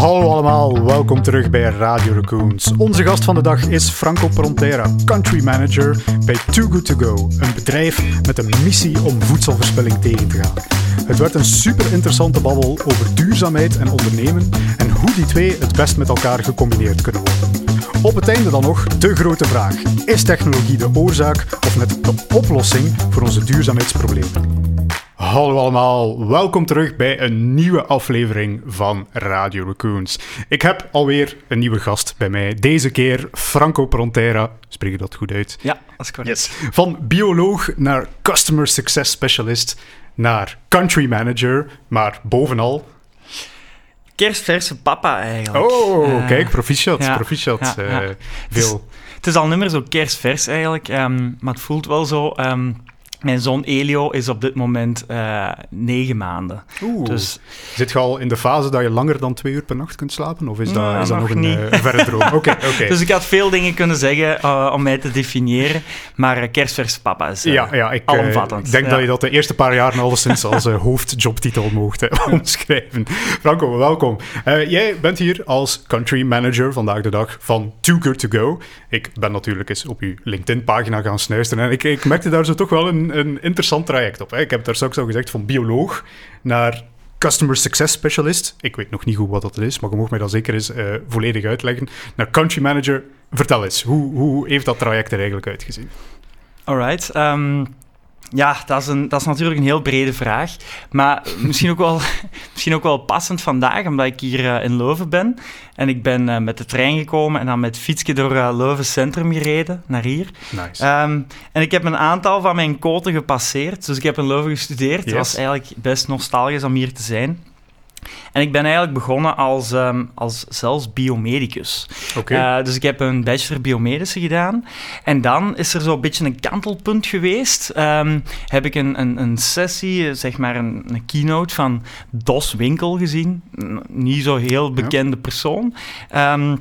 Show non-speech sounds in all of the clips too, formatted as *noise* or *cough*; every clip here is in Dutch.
Hallo allemaal, welkom terug bij Radio Raccoons. Onze gast van de dag is Franco Prontera, country manager bij Too Good To Go, een bedrijf met een missie om voedselverspilling tegen te gaan. Het werd een super interessante babbel over duurzaamheid en ondernemen en hoe die twee het best met elkaar gecombineerd kunnen worden. Op het einde dan nog de grote vraag: is technologie de oorzaak of net de oplossing voor onze duurzaamheidsproblemen? Hallo allemaal, welkom terug bij een nieuwe aflevering van Radio Raccoons. Ik heb alweer een nieuwe gast bij mij. Deze keer Franco Prontera. Spreek je dat goed uit? Ja, dat is correct. Yes. Van bioloog naar Customer Success Specialist naar Country Manager, maar bovenal... Kerstverse papa eigenlijk. Oh, Eh, kijk, proficiat, ja, proficiat. ja, Eh, ja. veel... Het is al niet meer zo kerstvers eigenlijk, ehm, maar het voelt wel zo. ehm, mijn zoon Elio is op dit moment eh, negen maanden. Oeh. Dus Zit je al in de fase dat je langer dan twee uur per nacht kunt slapen? Of is dat, Nou, is dat nog, nog een niet. eh, verre droom? *laughs* Oké, oké. Dus ik had veel dingen kunnen zeggen eh, om mij te definiëren, maar kerstverse papa is Ja, ja ik, alomvattend. ik denk Ja. dat je dat de eerste paar jaar alleszins als hoofdjobtitel mocht *laughs* omschrijven. Franco, welkom. Jij bent hier als country manager vandaag de dag van Too Good To Go. Ik ben natuurlijk eens op uw LinkedIn-pagina gaan snuisteren en ik, ik merkte daar zo toch wel een, een interessant traject op. Hè. Ik heb daar straks al gezegd, van bioloog naar Customer Success Specialist. Ik weet nog niet goed wat dat is, maar je mag mij dat zeker eens eh, volledig uitleggen. Naar Country Manager. Vertel eens, hoe, hoe heeft dat traject er eigenlijk uitgezien? Alright. ehm, ja, dat is, een, dat is natuurlijk een heel brede vraag. Maar misschien ook wel, *laughs* misschien ook wel passend vandaag, omdat ik hier eh, in Leuven ben. En ik ben eh, met de trein gekomen en dan met fietsje door eh, Leuven Centrum gereden, naar hier. Nice. Ehm, en ik heb een aantal van mijn koten gepasseerd. Dus ik heb in Leuven gestudeerd. Het was eigenlijk best nostalgisch om hier te zijn. En ik ben eigenlijk begonnen als, ehm, als zelfs biomedicus. Oké. Eh, dus ik heb een bachelor biomedische gedaan. En dan is er zo'n beetje een kantelpunt geweest. Ehm, heb ik een, een, een sessie, eh, zeg maar een, een keynote van Dos Winkel gezien. Niet zo heel bekende persoon. Ehm,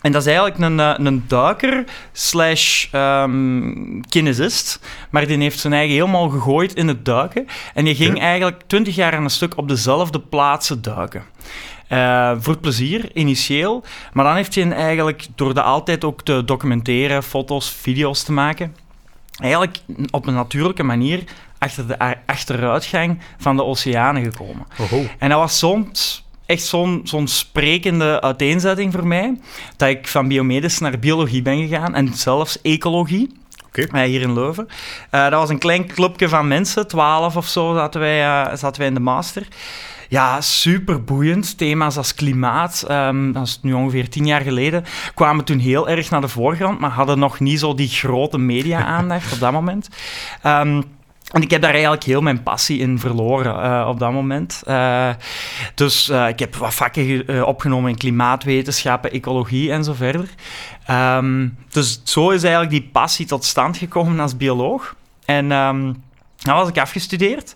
en dat is eigenlijk een, eh, een duiker slash ehm, kinesist. Maar die heeft zijn eigen helemaal gegooid in het duiken. En die ging Ja. eigenlijk twintig jaar aan een stuk op dezelfde plaatsen duiken. Eh, voor plezier, initieel. Maar dan heeft hij eigenlijk, door dat altijd ook te documenteren, foto's, video's te maken, eigenlijk op een natuurlijke manier achter de achteruitgang van de oceanen gekomen. Oho. En dat was soms echt zo'n zo'n sprekende uiteenzetting voor mij, dat ik van biomedisch naar biologie ben gegaan en zelfs ecologie. Oké. eh, hier in Leuven. Eh, dat was een klein clubje van mensen, twaalf of zo zaten wij, eh, zaten wij in de master. Ja, super boeiend. Thema's als klimaat, ehm, dat is nu ongeveer tien jaar geleden, kwamen toen heel erg naar de voorgrond, maar hadden nog niet zo die grote media-aandacht *laughs* op dat moment. Ehm, en ik heb daar eigenlijk heel mijn passie in verloren eh, op dat moment. Eh, dus eh, ik heb wat vakken ge- opgenomen in klimaatwetenschappen, ecologie en zo verder. Ehm, dus zo is eigenlijk die passie tot stand gekomen als bioloog. En ehm dan was ik afgestudeerd.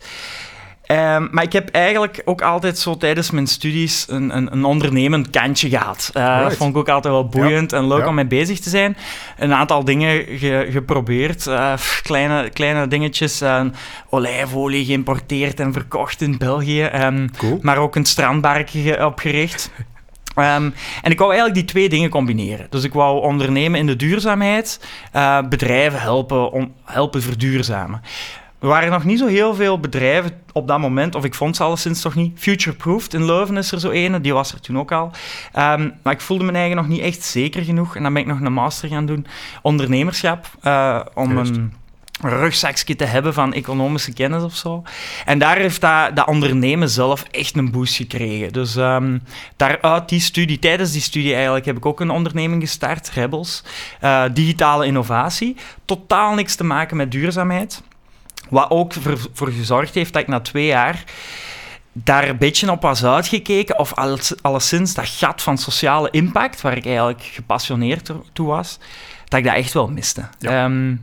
Ehm, maar ik heb eigenlijk ook altijd zo tijdens mijn studies een, een, een ondernemend kantje gehad. Eh, Dat vond ik ook altijd wel boeiend en leuk ja. om mee bezig te zijn. Een aantal dingen ge- geprobeerd. eh, kleine, kleine dingetjes. eh, olijfolie geïmporteerd en verkocht in België. ehm, Cool. maar ook een strandbarkje ge- opgericht. *laughs* Ehm, en ik wou eigenlijk die twee dingen combineren. Dus ik wou ondernemen in de duurzaamheid, bedrijven helpen, om, helpen verduurzamen. Er waren nog niet zo heel veel bedrijven op dat moment, of ik vond ze alleszins toch niet. Futureproofed in Leuven is er zo ene, die was er toen ook al. Ehm, maar ik voelde mijn eigen nog niet echt zeker genoeg. En dan ben ik nog een master gaan doen, ondernemerschap, eh, om Juist. een rugzakje te hebben van economische kennis of zo. En daar heeft dat, dat ondernemen zelf echt een boost gekregen. Dus ehm daaruit die studie, tijdens die studie eigenlijk, heb ik ook een onderneming gestart, Rebels. Eh, digitale innovatie. Totaal niks te maken met duurzaamheid. Wat ook voor, voor gezorgd heeft dat ik na twee jaar daar een beetje op was uitgekeken, of alles, alleszins dat gat van sociale impact, waar ik eigenlijk gepassioneerd toe- was, dat ik dat echt wel miste. Ja. Ehm,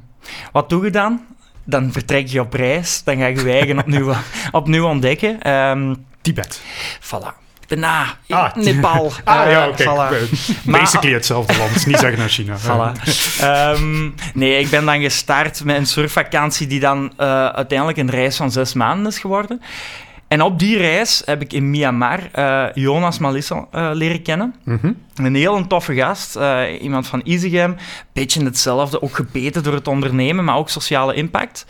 wat doe je dan? Dan vertrek je op reis, dan ga je je eigen opnieuw, *laughs* opnieuw ontdekken. Ehm Tibet. voilà. Daarna, Ah, Nepal. *laughs* Ah eh, ja, oké. voilà. Basically hetzelfde land. Niet zeggen naar China. *laughs* Voilà. Ehm, nee, ik ben dan gestart met een surfvakantie die dan eh, uiteindelijk een reis van zes maanden is geworden. En op die reis heb ik in Myanmar uh, Jonas Malissa uh, leren kennen. Mhm. Een heel toffe gast, uh, iemand van Easygam. Beetje hetzelfde, ook gebeten door het ondernemen, maar ook sociale impact.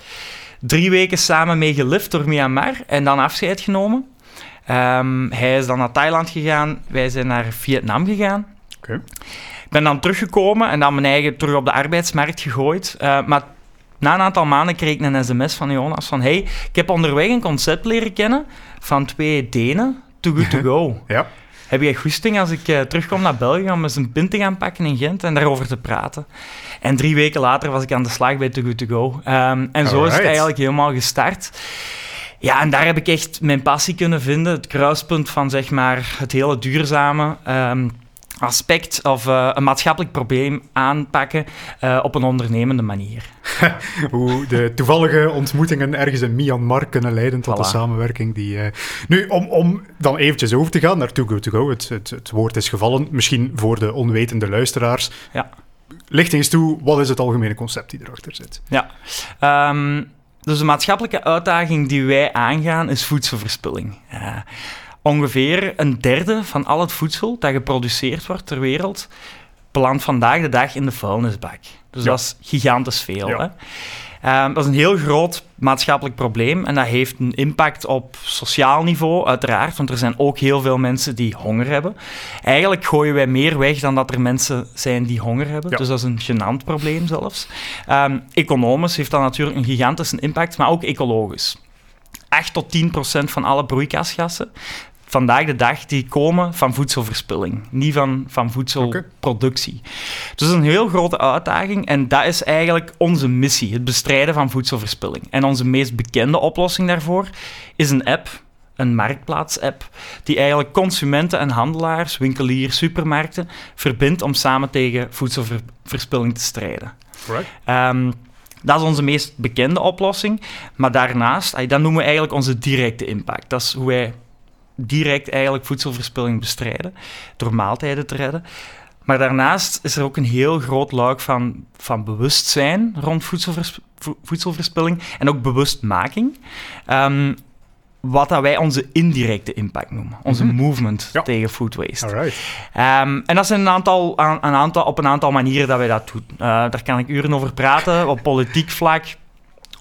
Drie weken samen mee gelift door Myanmar en dan afscheid genomen. Um, hij is dan naar Thailand gegaan, wij zijn naar Vietnam gegaan. Okay. Ik ben dan teruggekomen en dan mijn eigen terug op de arbeidsmarkt gegooid. maar na een aantal maanden kreeg ik een sms van Jonas van hey, ik heb onderweg een concept leren kennen van twee Denen, Too Good To Go. *laughs* ja. Heb jij goesting als ik uh, terugkom naar België om eens een pint te gaan pakken in Gent en daarover te praten? En drie weken later was ik aan de slag bij Too Good To Go. Um, en zo is het eigenlijk helemaal gestart. Ja, en daar heb ik echt mijn passie kunnen vinden. Het kruispunt van zeg maar het hele duurzame. Um, aspect of uh, een maatschappelijk probleem aanpakken uh, op een ondernemende manier. *laughs* Hoe de toevallige ontmoetingen ergens in Myanmar kunnen leiden tot voilà. een samenwerking die... Uh... Nu, om, om dan eventjes over te gaan naar Too Good To Go, het, het, het woord is gevallen, misschien voor de onwetende luisteraars. Ja. Licht eens toe, wat is het algemene concept die erachter zit? Ja, um, dus de maatschappelijke uitdaging die wij aangaan is voedselverspilling. Ongeveer een derde van al het voedsel dat geproduceerd wordt ter wereld belandt vandaag de dag in de vuilnisbak. Dus Ja. dat is gigantisch veel. Ja. Hè? Ehm, dat is een heel groot maatschappelijk probleem en dat heeft een impact op sociaal niveau, uiteraard, want er zijn ook heel veel mensen die honger hebben. Eigenlijk gooien wij meer weg dan dat er mensen zijn die honger hebben, Ja. dus dat is een gênant probleem zelfs. Ehm, economisch heeft dat natuurlijk een gigantische impact, maar ook ecologisch. 8 tot 10 procent van alle broeikasgassen vandaag de dag die komen van voedselverspilling, niet van, van voedselproductie. Dus dat is een heel grote uitdaging en dat is eigenlijk onze missie, het bestrijden van voedselverspilling. En onze meest bekende oplossing daarvoor is een app, een marktplaats-app, die eigenlijk consumenten en handelaars, winkeliers, supermarkten verbindt om samen tegen voedselverspilling te strijden. Right. Ehm, dat is onze meest bekende oplossing. Maar daarnaast, dat noemen we eigenlijk onze directe impact. Dat is hoe wij direct eigenlijk voedselverspilling bestrijden, door maaltijden te redden. Maar daarnaast is er ook een heel groot luik van, van bewustzijn rond voedselvers, vo- voedselverspilling en ook bewustmaking. Ehm, wat dat wij onze indirecte impact noemen. Onze Mhm. movement Ja. tegen food waste. Ehm, en dat zijn een aantal, aan, een aantal, op een aantal manieren dat wij dat doen. Eh, daar kan ik uren over praten, op politiek vlak,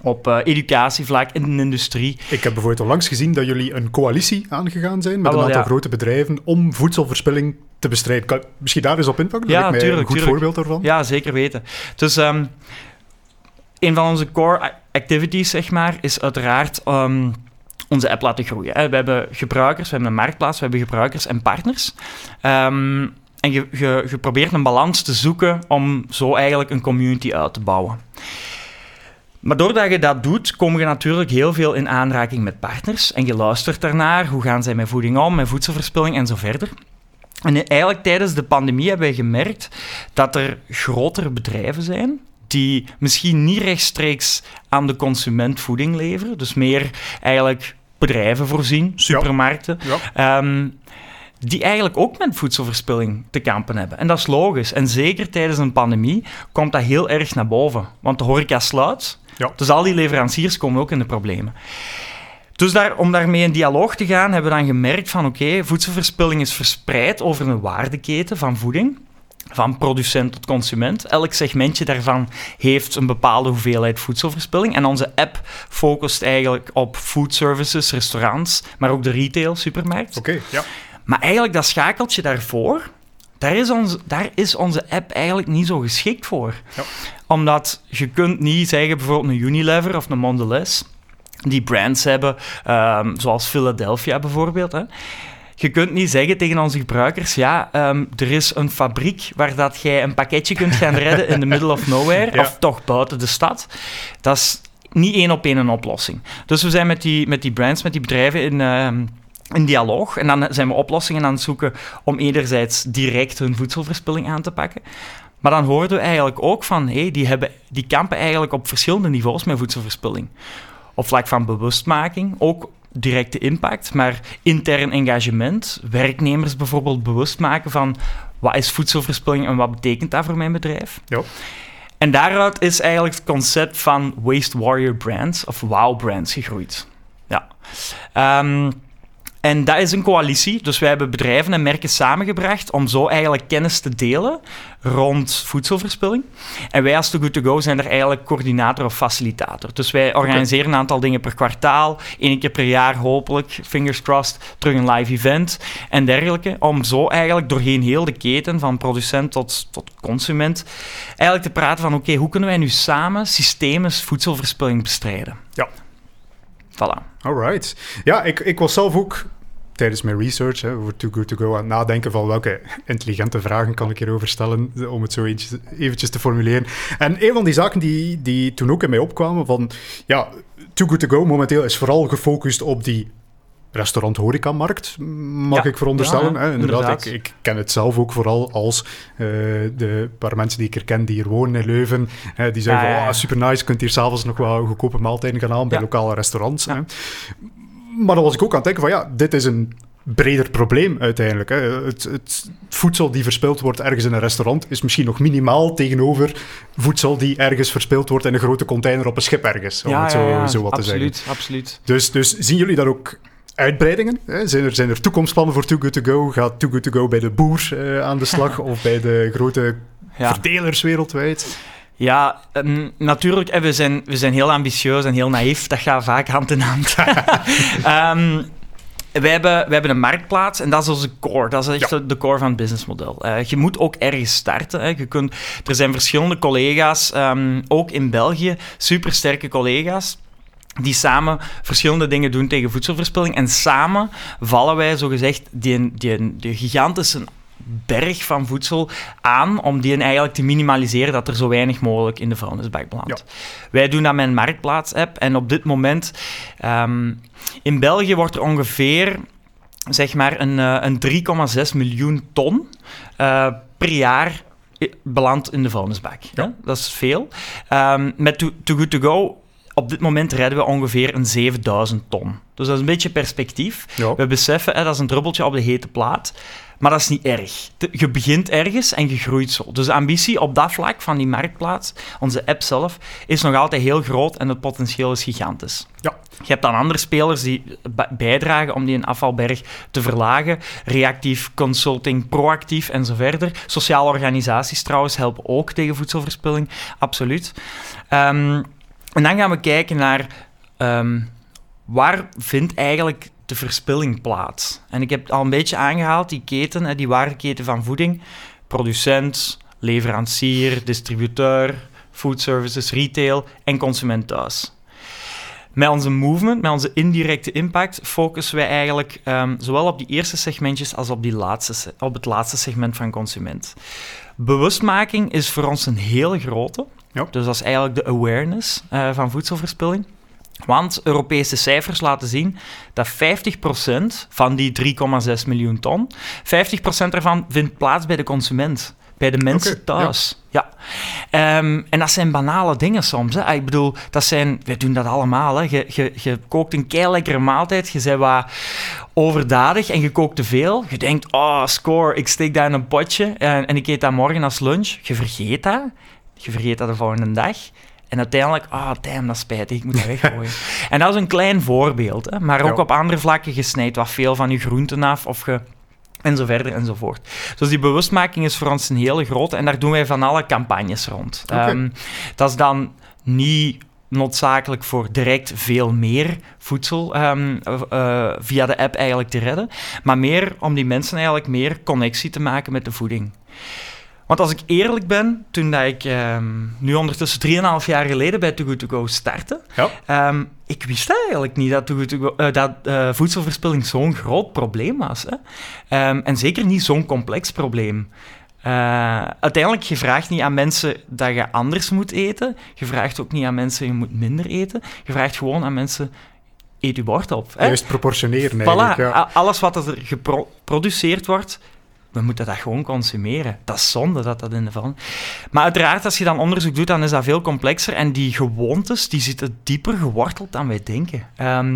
op eh, educatievlak, in de industrie. Ik heb bijvoorbeeld onlangs gezien dat jullie een coalitie aangegaan zijn met Ah, een aantal ja. grote bedrijven om voedselverspilling te bestrijden. Kan misschien daar eens op inpakken? Ja, lijkt mij tuurlijk, een goed tuurlijk. voorbeeld daarvan. Ja, zeker weten. Dus ehm, een van onze core activities, zeg maar, is uiteraard ehm, onze app laten groeien. We hebben gebruikers, we hebben een marktplaats, we hebben gebruikers en partners. Ehm, en je, je, je probeert een balans te zoeken om zo eigenlijk een community uit te bouwen. Maar doordat je dat doet, kom je natuurlijk heel veel in aanraking met partners. En je luistert daarnaar, hoe gaan zij met voeding om, met voedselverspilling en zo verder. En eigenlijk tijdens de pandemie hebben wij gemerkt dat er grotere bedrijven zijn die misschien niet rechtstreeks aan de consument voeding leveren, dus meer eigenlijk bedrijven voorzien, supermarkten, Ja. Ehm, die eigenlijk ook met voedselverspilling te kampen hebben. En dat is logisch. En zeker tijdens een pandemie komt dat heel erg naar boven. Want de horeca sluit, Ja. dus al die leveranciers komen ook in de problemen. Dus daar, om daarmee in dialoog te gaan, hebben we dan gemerkt van oké, voedselverspilling is verspreid over een waardeketen van voeding. Van producent tot consument. Elk segmentje daarvan heeft een bepaalde hoeveelheid voedselverspilling. En onze app focust eigenlijk op food services, restaurants, maar ook de retail, supermarkt. Oké, ja. Maar eigenlijk dat schakeltje daarvoor, daar is, onze, daar is onze app eigenlijk niet zo geschikt voor. Ja. Omdat je kunt niet zeggen, bijvoorbeeld een Unilever of een Mondelez, die brands hebben, ehm, zoals Philadelphia bijvoorbeeld. Hè. Je kunt niet zeggen tegen onze gebruikers, ja, ehm, er is een fabriek waar dat jij een pakketje kunt gaan redden in the middle of nowhere, Ja. of toch buiten de stad. Dat is niet één op één een oplossing. Dus we zijn met die, met die brands, met die bedrijven in, ehm, in dialoog. En dan zijn we oplossingen aan het zoeken om enerzijds direct hun voedselverspilling aan te pakken. Maar dan hoorden we eigenlijk ook van, hey, die, hebben, die kampen eigenlijk op verschillende niveaus met voedselverspilling. Op vlak van bewustmaking, ook directe impact, maar intern engagement, werknemers bijvoorbeeld bewust maken van wat is voedselverspilling en wat betekent dat voor mijn bedrijf. Ja. En daaruit is eigenlijk het concept van Waste Warrior Brands of WOW Brands gegroeid. Ja. Ehm, en dat is een coalitie. Dus wij hebben bedrijven en merken samengebracht om zo eigenlijk kennis te delen rond voedselverspilling. En wij als Too Good To Go zijn er eigenlijk coördinator of facilitator. Dus wij organiseren een aantal dingen per kwartaal. één keer per jaar hopelijk, fingers crossed, terug een live event en dergelijke. Om zo eigenlijk doorheen heel de keten, van producent tot, tot consument, eigenlijk te praten van oké, hoe kunnen wij nu samen systemisch voedselverspilling bestrijden? Ja. Voilà. Alright. Ja, ik, ik was zelf ook tijdens mijn research over Too Good To Go aan het nadenken van welke intelligente vragen kan ik hierover stellen, om het zo eventjes, eventjes te formuleren. En een van die zaken die, die toen ook in mij opkwamen van, ja, Too Good To Go momenteel is vooral gefocust op die restaurant-horecamarkt, mag ik veronderstellen. Ja, hè? Inderdaad, inderdaad. Ik, ik, ken het zelf ook vooral als uh, de paar mensen die ik er ken die hier wonen in Leuven, uh, die zeggen van, oh, super nice, kunt hier s'avonds nog wel goedkope maaltijden gaan halen bij lokale restaurants. Hè? Maar dan was ik ook aan het denken van, ja, dit is een breder probleem uiteindelijk. Hè. Het, het voedsel die verspild wordt ergens in een restaurant is misschien nog minimaal tegenover voedsel die ergens verspild wordt in een grote container op een schip ergens, om Ja, het zo, ja, ja, zo wat te zeggen. absoluut, absoluut. Dus, dus zien jullie daar ook uitbreidingen? Hè? Zijn, er, zijn er toekomstplannen voor Too Good To Go? Gaat Too Good To Go bij de boer eh, aan de slag *laughs* of bij de grote Ja. verdelers wereldwijd? Ja, ehm, natuurlijk, we zijn, we zijn heel ambitieus en heel naïef. Dat gaat vaak hand in hand. *laughs* *laughs* Ehm, wij, hebben, wij hebben een marktplaats en dat is onze core. Dat is echt Ja. de core van het businessmodel. Eh, je moet ook ergens starten. Hè. Je kunt, er zijn verschillende collega's, ehm, ook in België, supersterke collega's die samen verschillende dingen doen tegen voedselverspilling. En samen vallen wij, zogezegd, die, die, die gigantische berg van voedsel aan om die eigenlijk te minimaliseren dat er zo weinig mogelijk in de vuilnisbak belandt. Wij doen dat met een marktplaats-app en op dit moment ehm, in België wordt er ongeveer zeg maar een, eh, een 3,6 miljoen ton eh, per jaar i- belandt in de vuilnisbak. Ja. Dat is veel. Ehm, met Too, Too Good To Go op dit moment redden we ongeveer een 7000 ton. Dus dat is een beetje perspectief. Ja. We beseffen, hè, dat is een druppeltje op de hete plaat. Maar dat is niet erg. Je begint ergens en je groeit zo. Dus de ambitie op dat vlak van die marktplaats, onze app zelf, is nog altijd heel groot en het potentieel is gigantisch. Ja. Je hebt dan andere spelers die bijdragen om die een afvalberg te verlagen. Reactief consulting, proactief en zo verder. Sociale organisaties trouwens helpen ook tegen voedselverspilling, absoluut. Ehm, en dan gaan we kijken naar ehm, waar vindt eigenlijk de verspilling plaats. En ik heb het al een beetje aangehaald, die keten, die waardeketen van voeding. Producent, leverancier, distributeur, food services, retail en consument thuis. Met onze movement, met onze indirecte impact, focussen wij eigenlijk ehm, zowel op die eerste segmentjes als op, die laatste, op het laatste segment van consument. Bewustmaking is voor ons een hele grote. Ja. Dus dat is eigenlijk de awareness eh, van voedselverspilling. Want Europese cijfers laten zien dat 50% van die 3,6 miljoen ton, 50% daarvan vindt plaats bij de consument. Bij de mensen thuis. Ja. Ehm, en dat zijn banale dingen soms. Hè. Ik bedoel, dat zijn, wij doen dat allemaal. Hè. Je, je, je kookt een kei lekkere maaltijd, je bent wat overdadig en je kookt te veel. Je denkt, oh, score, ik steek dat in een potje en, en ik eet dat morgen als lunch. Je vergeet dat. Je vergeet dat de volgende dag. En uiteindelijk, ah, damn, dat is spijtig, ik moet dat weggooien. *laughs* en dat is een klein voorbeeld, hè. maar ook Ja. op andere vlakken. Je snijdt wat veel van je groenten af of je... En zo verder enzovoort. Dus die bewustmaking is voor ons een hele grote en daar doen wij van alle campagnes rond. Ehm, dat is dan niet noodzakelijk voor direct veel meer voedsel ehm, eh, via de app eigenlijk te redden, maar meer om die mensen eigenlijk meer connectie te maken met de voeding. Want als ik eerlijk ben, toen dat ik ehm, nu ondertussen 3,5 jaar geleden bij Too Good To Go startte, Ja. Ehm, ik wist eigenlijk niet dat, Too Good To Go- eh, dat eh, voedselverspilling zo'n groot probleem was. Hè? Ehm, en zeker niet zo'n complex probleem. Eh, uiteindelijk, je vraagt niet aan mensen dat je anders moet eten. Je vraagt ook niet aan mensen je moet minder eten. Je vraagt gewoon aan mensen, eet je bord op. Hè? Juist proportioneren Voilà. Ja. alles wat er geproduceerd wordt, we moeten dat gewoon consumeren. Dat is zonde dat dat in de van. Maar uiteraard, als je dan onderzoek doet, dan is dat veel complexer. En die gewoontes, die zitten dieper geworteld dan wij denken. Ehm,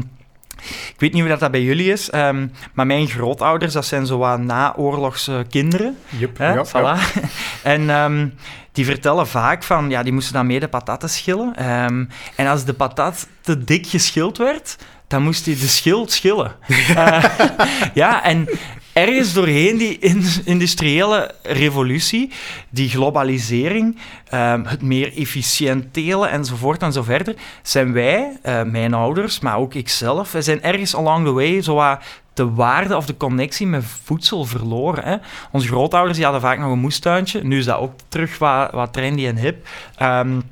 ik weet niet hoe dat, dat bij jullie is, ehm, maar mijn grootouders, dat zijn zo wat naoorlogse kinderen. Yep, Hè? voilà. *laughs* En ehm, die vertellen vaak van, ja, die moesten dan mee de patatten schillen. En als de patat te dik geschild werd, dan moest hij de schil schillen. uh, *laughs* *laughs* ja, en ergens doorheen die industriële revolutie, die globalisering, um, het meer efficiënt telen enzovoort en zo verder, zijn wij, uh, mijn ouders, maar ook ikzelf, zijn ergens along the way zo de waarde of de connectie met voedsel verloren. Hè. Onze grootouders die hadden vaak nog een moestuintje. Nu is dat ook terug wat, wat trendy en hip. Um,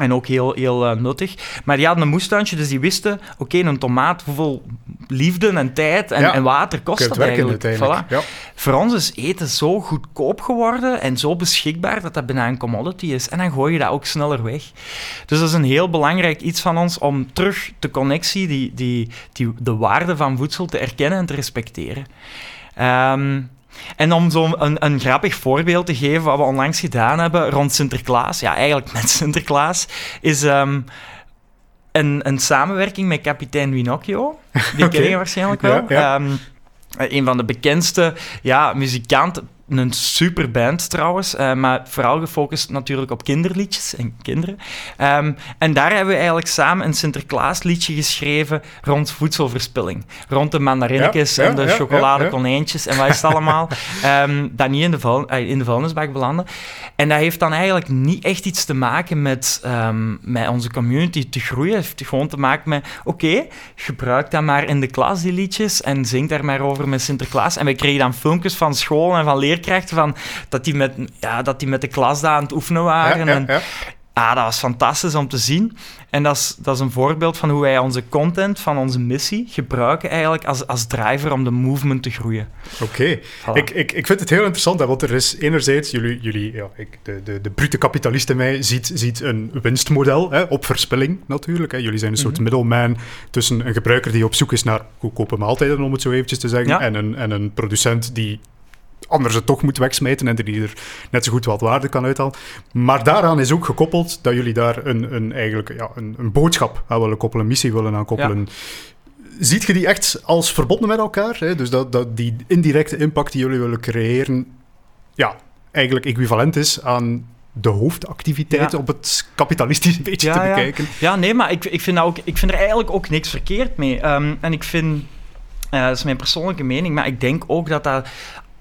en ook heel, heel uh, nuttig. Maar die hadden een moestuintje, dus die wisten... Oké, een tomaat, hoeveel liefde en tijd en, en water kost dat eigenlijk? Voilà. Ja. Voor ons is eten zo goedkoop geworden en zo beschikbaar dat dat bijna een commodity is. En dan gooi je dat ook sneller weg. Dus dat is een heel belangrijk iets van ons om terug de connectie, die, die, die, de waarde van voedsel te erkennen en te respecteren. Um, en om zo een, een, grappig voorbeeld te geven, wat we onlangs gedaan hebben rond Sinterklaas, ja, eigenlijk met *laughs* Sinterklaas, is um, een, een, samenwerking met kapitein Winocchio. Die *laughs* ken je waarschijnlijk wel. Ja, ehm, een van de bekendste ja, muzikanten, een super band trouwens, uh, maar vooral gefocust natuurlijk op kinderliedjes en kinderen. Um, en daar hebben we eigenlijk samen een Sinterklaasliedje geschreven rond voedselverspilling. Rond de mandarinetjes en de ja, chocoladekonijntjes en wat is het *laughs* allemaal. um, dat niet in de, vuil, uh, in de vuilnisbak belanden. En dat heeft dan eigenlijk niet echt iets te maken met, um, met onze community te groeien. Het heeft gewoon te maken met, oké, okay, gebruik dat maar in de klas, die liedjes, en zing daar maar over met Sinterklaas. En we kregen dan filmpjes van school en van leerkrachten van dat die met, ja, dat die met de klas daar aan het oefenen waren. Ja, ja, en, Ah, dat was fantastisch om te zien. En dat is, dat is een voorbeeld van hoe wij onze content van onze missie gebruiken eigenlijk als, als driver om de movement te groeien. Oké. Ik, ik, ik vind het heel interessant, hè, want er is enerzijds, jullie, jullie ja, ik, de, de, de brute kapitalist in mij ziet, ziet een winstmodel hè, op verspilling natuurlijk. Hè. Jullie zijn een soort mm middleman tussen een gebruiker die op zoek is naar goedkope maaltijden, om het zo eventjes te zeggen, en, een, en een producent die anders het toch moet wegsmijten en die er net zo goed wat waarde kan uithalen. Maar daaraan is ook gekoppeld dat jullie daar een, een, eigenlijk, ja, een, een boodschap aan willen koppelen, een missie willen aan koppelen. Ziet je die echt als verbonden met elkaar? Hè? Dus dat, dat die indirecte impact die jullie willen creëren, ja, eigenlijk equivalent is aan de hoofdactiviteit op het kapitalistische *laughs* beetje te bekijken. Ja, nee, maar ik, ik, vind ook, ik vind er eigenlijk ook niks verkeerd mee. Um, en ik vind, uh, dat is mijn persoonlijke mening, maar ik denk ook dat dat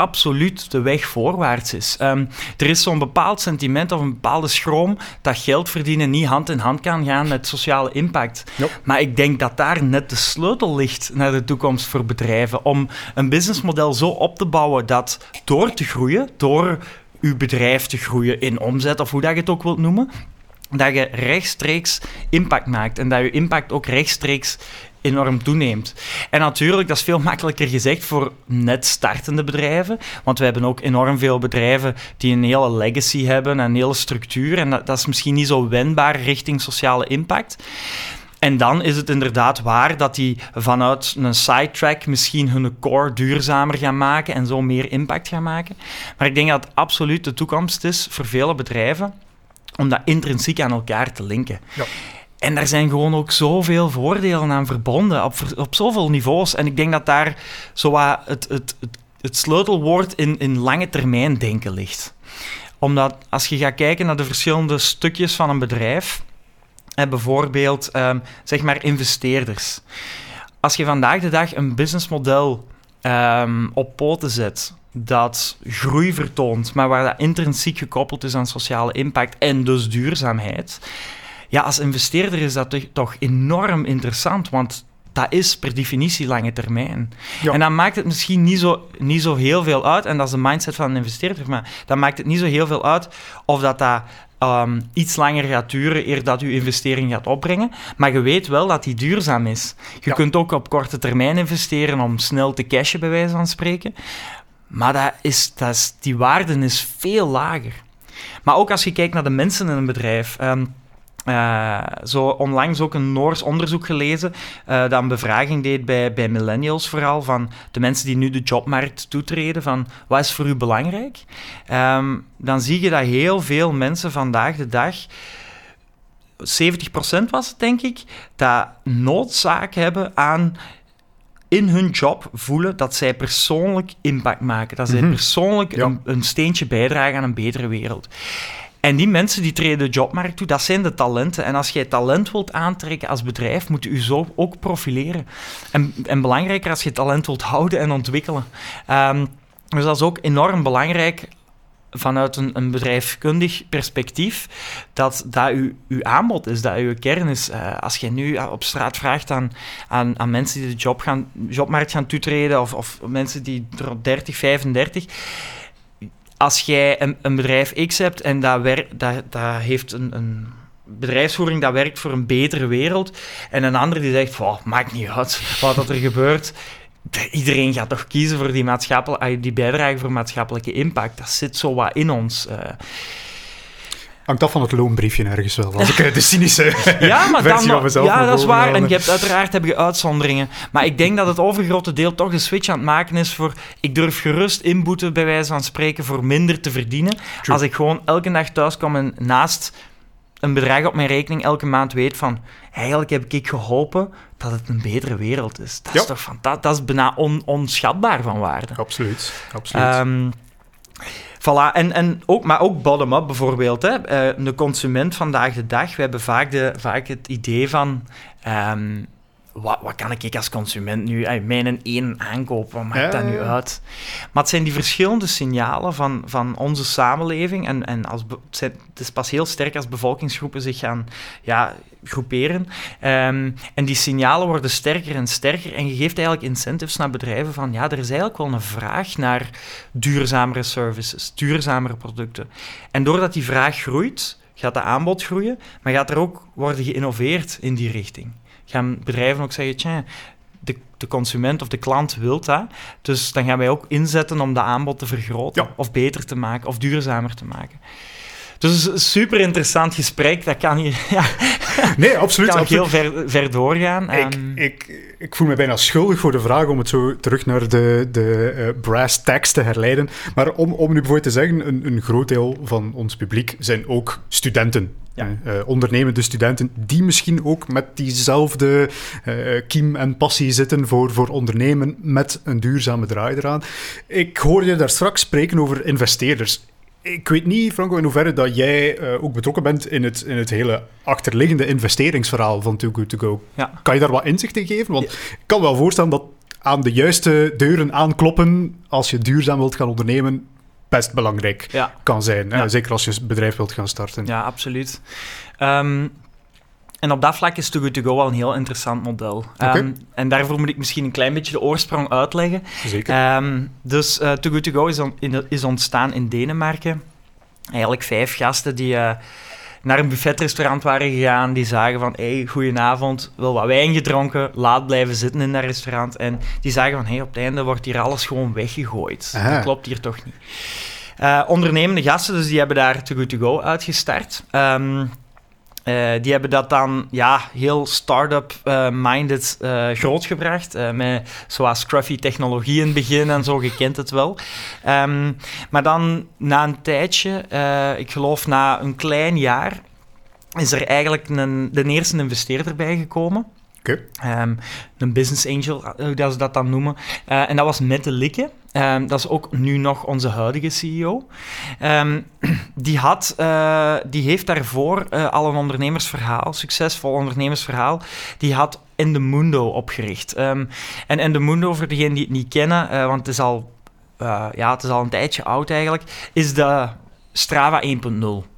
absoluut de weg voorwaarts is. Um, er is zo'n bepaald sentiment of een bepaalde schroom dat geld verdienen niet hand in hand kan gaan met sociale impact. Maar ik denk dat daar net de sleutel ligt naar de toekomst voor bedrijven. Om een businessmodel zo op te bouwen dat door te groeien, door uw bedrijf te groeien in omzet of hoe dat je het ook wilt noemen, dat je rechtstreeks impact maakt en dat je impact ook rechtstreeks enorm toeneemt. En natuurlijk, dat is veel makkelijker gezegd voor net startende bedrijven, want we hebben ook enorm veel bedrijven die een hele legacy hebben, een hele structuur, en dat, dat is misschien niet zo wendbaar richting sociale impact. En dan is het inderdaad waar dat die vanuit een sidetrack misschien hun core duurzamer gaan maken en zo meer impact gaan maken. Maar ik denk dat het absoluut de toekomst is voor vele bedrijven om dat intrinsiek aan elkaar te linken. Ja. En daar zijn gewoon ook zoveel voordelen aan verbonden, op, op zoveel niveaus. En ik denk dat daar zo het, het, het, het sleutelwoord in, in lange termijn denken ligt. Omdat als je gaat kijken naar de verschillende stukjes van een bedrijf, en bijvoorbeeld ehm, zeg maar investeerders. Als je vandaag de dag een businessmodel um, op poten zet dat groei vertoont, maar waar dat intrinsiek gekoppeld is aan sociale impact en dus duurzaamheid, ja, als investeerder is dat toch enorm interessant, want dat is per definitie lange termijn. En dan maakt het misschien niet zo, niet zo heel veel uit, en dat is de mindset van een investeerder, maar dan maakt het niet zo heel veel uit of dat dat um, iets langer gaat duren eer dat je investering gaat opbrengen. Maar je weet wel dat die duurzaam is. Je kunt ook op korte termijn investeren om snel te cashen, bij wijze van spreken. Maar dat is, dat die waarde is veel lager. Maar ook als je kijkt naar de mensen in een bedrijf. Um, uh, zo onlangs ook een Noors onderzoek gelezen uh, dat een bevraging deed bij, bij millennials vooral, van de mensen die nu de jobmarkt toetreden, van wat is voor u belangrijk? Um, dan zie je dat heel veel mensen vandaag de dag 70% was het, denk ik, dat noodzaak hebben aan in hun job voelen dat zij persoonlijk impact maken. Dat zij Mhm. persoonlijk Ja. een, een steentje bijdragen aan een betere wereld. En die mensen die treden de jobmarkt toe, dat zijn de talenten. En als jij talent wilt aantrekken als bedrijf, moet je je zo ook profileren. En, en belangrijker als je talent wilt houden en ontwikkelen. Ehm, dus dat is ook enorm belangrijk vanuit een, een bedrijfskundig perspectief, dat dat uw, uw aanbod is, dat uw kern is. Eh, als je nu eh, op straat vraagt aan, aan, aan mensen die de job gaan, jobmarkt gaan toetreden, of, of mensen die rond 30, 35, als jij een, een bedrijf X hebt en dat, wer, dat, dat heeft een, een bedrijfsvoering dat werkt voor een betere wereld, en een ander die zegt, "Wow, maakt niet uit wat er gebeurt, iedereen gaat toch kiezen voor die, maatschappelijke, die bijdrage voor maatschappelijke impact. Dat zit zo wat in ons. eh. Hangt af van het loonbriefje ergens wel. Als ik de cynische *laughs* Ja, maar versie dan, van mezelf ja, dat is waar. halen. En je hebt, uiteraard heb je uitzonderingen. Maar ik denk dat het overgrote deel toch de switch aan het maken is voor... Ik durf gerust inboeten, bij wijze van spreken, voor minder te verdienen. True. Als ik gewoon elke dag thuis kom en naast een bedrag op mijn rekening elke maand weet van... Eigenlijk heb ik geholpen dat het een betere wereld is. Dat is toch fantastisch. Dat is bijna on- onschatbaar van waarde. Absoluut, absoluut. Ehm voilà, en, en ook, maar ook bottom-up bijvoorbeeld. Hè. Eh, de consument vandaag de dag, we hebben vaak, de, vaak het idee van... ehm, wat, wat kan ik als consument nu... eh, mijn één aankoop, wat maakt dat nu uit? Maar het zijn die verschillende signalen van, van onze samenleving. En, en als, be- het, zijn- het is pas heel sterk als bevolkingsgroepen zich gaan ja, groeperen. Ehm, en die signalen worden sterker en sterker. En je geeft eigenlijk incentives naar bedrijven van... Ja, er is eigenlijk wel een vraag naar duurzamere services, duurzamere producten. En doordat die vraag groeit, gaat de aanbod groeien, maar gaat er ook worden geïnnoveerd in die richting. Gaan bedrijven ook zeggen, tja, de, de consument of de klant wil dat, dus dan gaan wij ook inzetten om de aanbod te vergroten, Ja. of beter te maken, of duurzamer te maken. Dus een super interessant gesprek, dat kan hier *laughs* ja, nee, absoluut. kan ook absoluut. heel ver, ver doorgaan. Ik, Ehm, ik, ik voel me bijna schuldig voor de vraag om het zo terug naar de, de eh, brass tacks te herleiden. Maar om, om nu bijvoorbeeld te zeggen, een, een groot deel van ons publiek zijn ook studenten. Ja. Eh, ondernemende studenten die misschien ook met diezelfde kiem en passie zitten voor, voor ondernemen met een duurzame draai eraan. Ik hoorde je daar straks spreken over investeerders. Ik weet niet, Franco, in hoeverre dat jij eh, ook betrokken bent in het, in het hele achterliggende investeringsverhaal van Too Good To Go. ja. Kan je daar wat inzicht in geven? Want ik kan wel voorstellen dat aan de juiste deuren aankloppen als je duurzaam wilt gaan ondernemen best belangrijk Ja. kan zijn. hè? Zeker als je een bedrijf wilt gaan starten. Ja, absoluut. Ehm, en op dat vlak is Too Good To Go wel een heel interessant model. Ehm, en daarvoor moet ik misschien een klein beetje de oorsprong uitleggen. Zeker. Ehm, dus eh Too Good To Go is, on- in- is ontstaan in Denemarken. Eigenlijk vijf gasten die eh, naar een buffetrestaurant waren gegaan. Die zagen van, hey, goedenavond, wil wat wijn gedronken, laat blijven zitten in dat restaurant. En die zagen van, hey, op het einde wordt hier alles gewoon weggegooid. Aha. Dat klopt hier toch niet. Eh, ondernemende gasten, dus die hebben daar Too Good To Go uitgestart. Ehm, eh, die hebben dat dan ja, heel start-up-minded eh, grootgebracht. eh, met zoals scruffy technologie in het begin en zo, je kent het wel. Ehm, maar dan na een tijdje, ik geloof na een klein jaar, is er eigenlijk een, de eerste investeerder bijgekomen. Oké. Ehm, een business angel, hoe dat ze dat dan noemen. En dat was Mette Likke. Ehm, dat is ook nu nog onze huidige CEO. Ehm, *clears throat* die, had, eh, die heeft daarvoor eh, al een ondernemersverhaal, succesvol ondernemersverhaal, die had In The Mundo opgericht. Ehm, en Mundo, voor degenen die het niet kennen, eh, want het is, al, ja, het is al een tijdje oud eigenlijk, is de Strava 1.0.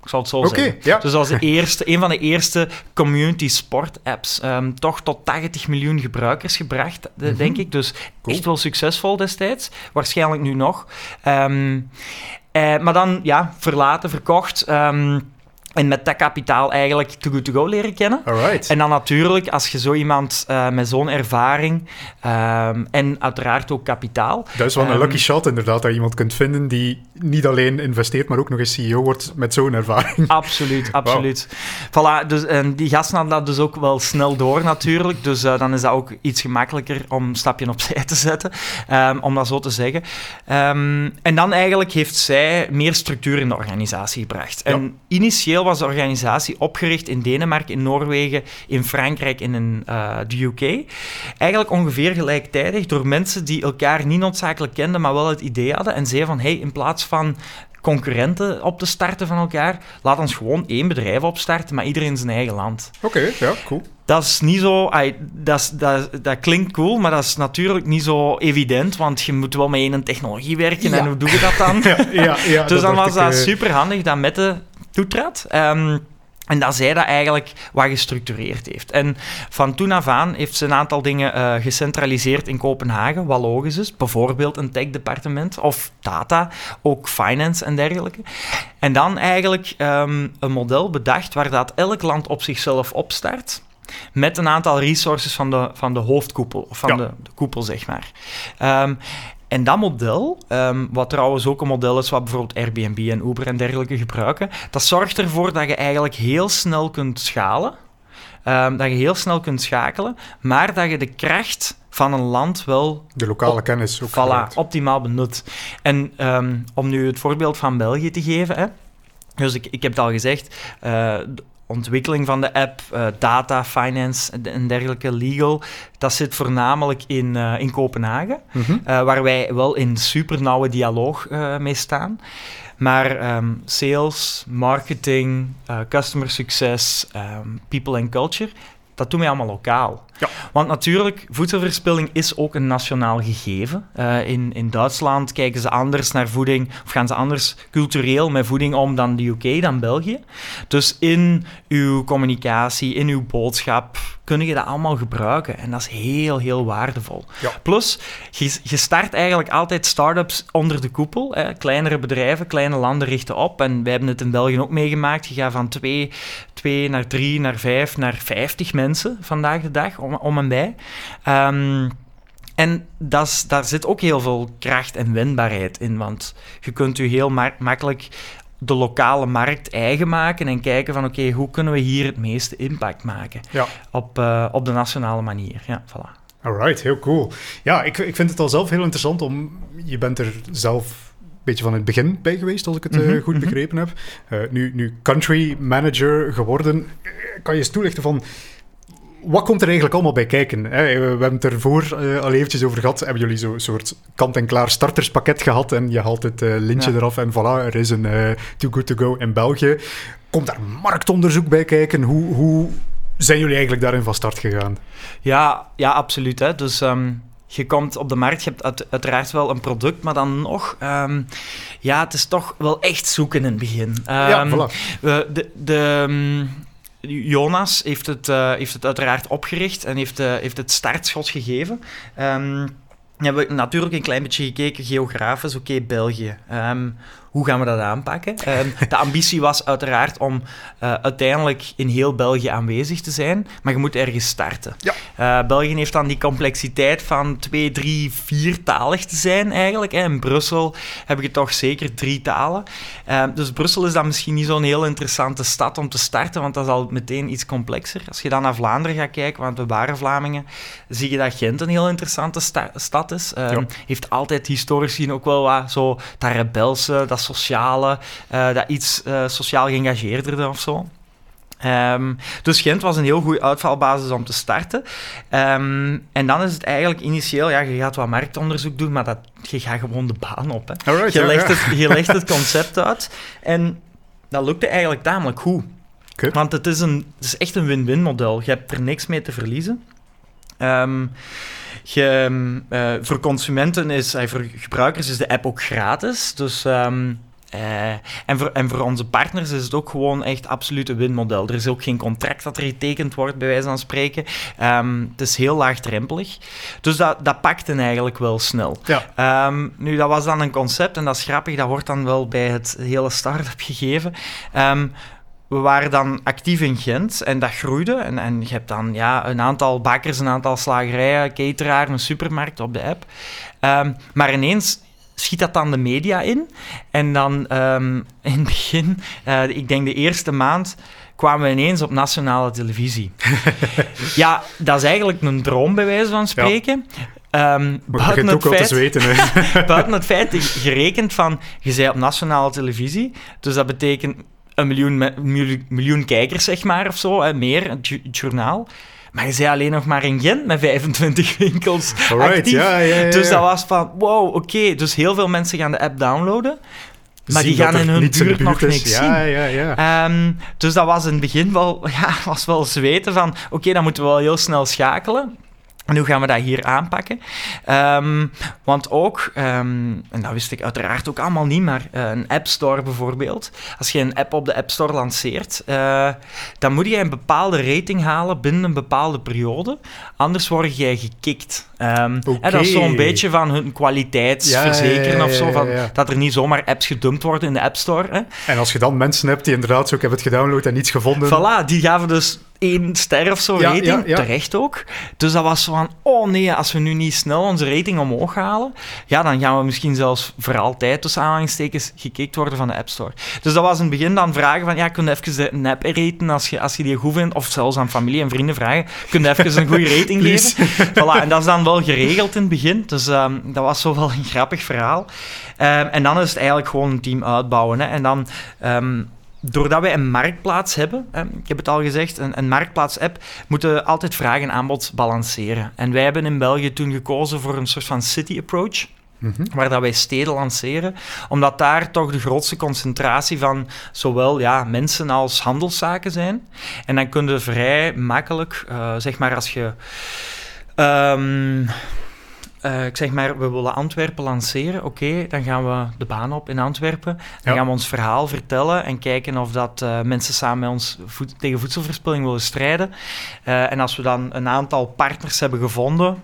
Ik zal het zo Oké, zeggen. ja. Dus was de eerste, een van de eerste community sport apps. Ehm, toch tot 80 miljoen gebruikers gebracht, Mhm. denk ik. Dus Cool. echt wel succesvol destijds. Waarschijnlijk nu nog. Ehm, eh, maar dan, ja, verlaten, verkocht. ehm, en met dat kapitaal eigenlijk Too Good To Go leren kennen. Alright. En dan natuurlijk, als je zo iemand eh, met zo'n ervaring ehm, en uiteraard ook kapitaal, Dat is wel een Ehm, lucky shot inderdaad, dat je iemand kunt vinden die niet alleen investeert, maar ook nog eens CEO wordt met zo'n ervaring. Absoluut, absoluut. Voilà, dus, en die gasten hadden dat dus ook wel snel door natuurlijk. Dus eh, dan is dat ook iets gemakkelijker om een stapje opzij te zetten, ehm, om dat zo te zeggen. En dan eigenlijk heeft zij meer structuur in de organisatie gebracht. En initieel was de organisatie opgericht in Denemarken, in Noorwegen, in Frankrijk en in uh, de UK. Eigenlijk ongeveer gelijktijdig door mensen die elkaar niet noodzakelijk kenden, maar wel het idee hadden en zeiden van, hey, in plaats van concurrenten op te starten van elkaar. Laat ons gewoon één bedrijf opstarten, maar iedereen in zijn eigen land. Oké, ja, cool. Dat is niet zo... dat, dat, dat klinkt cool, maar dat is natuurlijk niet zo evident, want je moet wel met één technologie werken en hoe doe je dat dan? *laughs* ja, ja, *laughs* dus dan was dat uh... super handig dat Mette toetrad. Um, en dat zij dat eigenlijk wat gestructureerd heeft. En van toen af aan heeft ze een aantal dingen uh, gecentraliseerd in Kopenhagen, wat logisch is. Bijvoorbeeld een tech-departement of data, ook finance en dergelijke. En dan eigenlijk um, een model bedacht waar dat elk land op zichzelf opstart. Met een aantal resources van de, van de hoofdkoepel, of van ja. de, de, koepel, zeg maar. Um, en dat model, um, wat trouwens ook een model is wat bijvoorbeeld Airbnb en Uber en dergelijke gebruiken, dat zorgt ervoor dat je eigenlijk heel snel kunt schalen. Um, dat je heel snel kunt schakelen, maar dat je de kracht van een land wel... De lokale op, kennis ook. Voilà, optimaal benut. En um, om nu het voorbeeld van België te geven... Hè, dus ik, ik heb het al gezegd, uh, ontwikkeling van de app, uh, data, finance en dergelijke, legal, dat zit voornamelijk in, uh, in Kopenhagen, mm -hmm. uh, waar wij wel in super nauwe dialoog mee staan. Maar um, sales, marketing, customer success, um, people and culture, dat doen wij allemaal lokaal. Ja. Want natuurlijk, voedselverspilling is ook een nationaal gegeven. Uh, in, in Duitsland kijken ze anders naar voeding, of gaan ze anders cultureel met voeding om dan de UK, dan België. Dus in uw communicatie, in uw boodschap, kun je dat allemaal gebruiken. En dat is heel, heel waardevol. Ja. Plus, je, je, start eigenlijk altijd start-ups onder de koepel. Hè. Kleinere bedrijven, kleine landen richten op. En wij hebben het in België ook meegemaakt. Je gaat van twee, twee naar drie, naar vijf, naar vijftig mensen vandaag de dag om, om en bij. Um, en dat daar zit ook heel veel kracht en wendbaarheid in, want je kunt je heel ma makkelijk de lokale markt eigen maken en kijken van oké, hoe kunnen we hier het meeste impact maken ja. op, uh, op de nationale manier. Ja, voilà. Alright, heel cool. Ja, ik, ik vind het al zelf heel interessant om... Je bent er zelf een beetje van het begin bij geweest, als ik het mm -hmm, uh, goed mm -hmm. begrepen heb. Uh, nu, nu country manager geworden. Kan je eens toelichten van wat komt er eigenlijk allemaal bij kijken? We hebben het ervoor uh, al eventjes over gehad. Hebben jullie zo'n soort kant-en-klaar starterspakket gehad en je haalt het uh, lintje ja. eraf en voilà, er is een uh, Too Good To Go in België. Komt daar marktonderzoek bij kijken? Hoe, hoe zijn jullie eigenlijk daarin van start gegaan? Ja, ja absoluut. Hè. Dus... Um je komt op de markt, je hebt uit, uiteraard wel een product, maar dan nog, um, ja, het is toch wel echt zoeken in het begin. Um, ja, voilà. de, de, Jonas heeft het, uh, heeft het uiteraard opgericht en heeft, uh, heeft het startschot gegeven. Hebben we natuurlijk een klein beetje gekeken, geografisch, oké, België. Um, hoe gaan we dat aanpakken? Um, de ambitie was uiteraard om uh, uiteindelijk in heel België aanwezig te zijn, maar je moet ergens starten. Ja. Uh, België heeft dan die complexiteit van twee, drie, viertalig te zijn eigenlijk. In Brussel heb je toch zeker drie talen. Uh, dus Brussel is dan misschien niet zo'n heel interessante stad om te starten, want dat is al meteen iets complexer. Als je dan naar Vlaanderen gaat kijken, want we waren Vlamingen, zie je dat Gent een heel interessante sta stad is. Ja. Heeft altijd historisch gezien ook wel wat zo dat rebelse, dat sociale, uh, dat iets uh, sociaal geëngageerder of zo. Um, dus Gent was een heel goede uitvalbasis om te starten. Um, en dan is het eigenlijk initieel, ja, je gaat wat marktonderzoek doen, maar dat, je gaat gewoon de baan op. Hè. Alright, je, ja, legt ja. Het, je legt het *laughs* concept uit en dat lukte eigenlijk tamelijk goed. Okay. Want het is, een, het is echt een win-win model. Je hebt er niks mee te verliezen. Um, je, uh, voor consumenten is, uh, voor gebruikers is de app ook gratis. Dus um, uh, en, voor, en voor onze partners is het ook gewoon echt absoluut een winmodel. Er is ook geen contract dat er getekend wordt, bij wijze van spreken. Um, het is heel laagdrempelig. Dus dat, dat pakte eigenlijk wel snel. Ja. Um, nu, dat was dan een concept en dat is grappig. Dat wordt dan wel bij het hele start-up gegeven. We waren dan actief in Gent en dat groeide. En, en je hebt dan ja, een aantal bakkers, een aantal slagerijen, cateraar, een supermarkt op de app. Um, maar ineens schiet dat dan de media in. En dan um, *laughs* in het begin, uh, ik denk de eerste maand, kwamen we ineens op nationale televisie. *laughs* ja, dat is eigenlijk een droom, bij wijze van spreken. Ja. Um, buiten, het feit, zweten, *laughs* buiten het feit, gerekend van, je zei op nationale televisie, dus dat betekent een miljoen, miljoen, miljoen kijkers, zeg maar, of zo, hè, meer, het, het journaal. Maar je zei alleen nog maar in Gent met 25 *laughs* winkels Alright, actief. ja, ja, ja, Dus dat was van, wow, oké. Dus heel veel mensen gaan de app downloaden. Maar Zien die gaan in hun buurt nog niks zien. Ja, ja, Ehm, dus dat was in het begin wel, *laughs* ja, was wel zweten van, oké, dan moeten we wel heel snel schakelen. En hoe gaan we dat hier aanpakken? Ehm, want ook, ehm, en dat wist ik uiteraard ook allemaal niet, maar eh, een App Store bijvoorbeeld. Als je een app op de App Store lanceert, eh, dan moet je een bepaalde rating halen binnen een bepaalde periode. Anders word jij gekikt. Ehm, Oké. en dat is zo'n beetje van hun kwaliteitsverzekeren Ja, ja, ja, of zo. Van. Dat er niet zomaar apps gedumpt worden in de App Store. Hè? En als je dan mensen hebt die inderdaad zo, ik heb het gedownload en niets gevonden. Voilà, die gaven dus één ster of zo Ja, rating, ja, terecht ook. Dus dat was zo van, oh nee, als we nu niet snel onze rating omhoog halen, ja, dan gaan we misschien zelfs voor altijd, tussen aanhalingstekens, gekikt worden van de App Store. Dus dat was in het begin dan vragen van, ja, kun je even de- app raten als je, als je die goed vindt, of zelfs aan familie en vrienden vragen, kun je even een goede rating *laughs* geven? Voilà, en dat is dan wel geregeld in het begin, dus ehm, dat was zo wel een grappig verhaal. Ehm, en dan is het eigenlijk gewoon een team uitbouwen. Hè. En dan... ehm, Doordat wij een marktplaats hebben, hè, ik heb het al gezegd, een, een marktplaats-app, moeten we altijd vraag en aanbod balanceren. En wij hebben in België toen gekozen voor een soort van city approach, Mhm. waar dat wij steden lanceren, omdat daar toch de grootste concentratie van zowel ja, mensen als handelszaken zijn. En dan kun je vrij makkelijk, eh, zeg maar als je... ehm, eh, ik zeg maar, we willen Antwerpen lanceren. Oké, dan gaan we de baan op in Antwerpen. Dan Ja. gaan we ons verhaal vertellen en kijken of dat eh, mensen samen met ons voed- tegen voedselverspilling willen strijden. Eh, en als we dan een aantal partners hebben gevonden,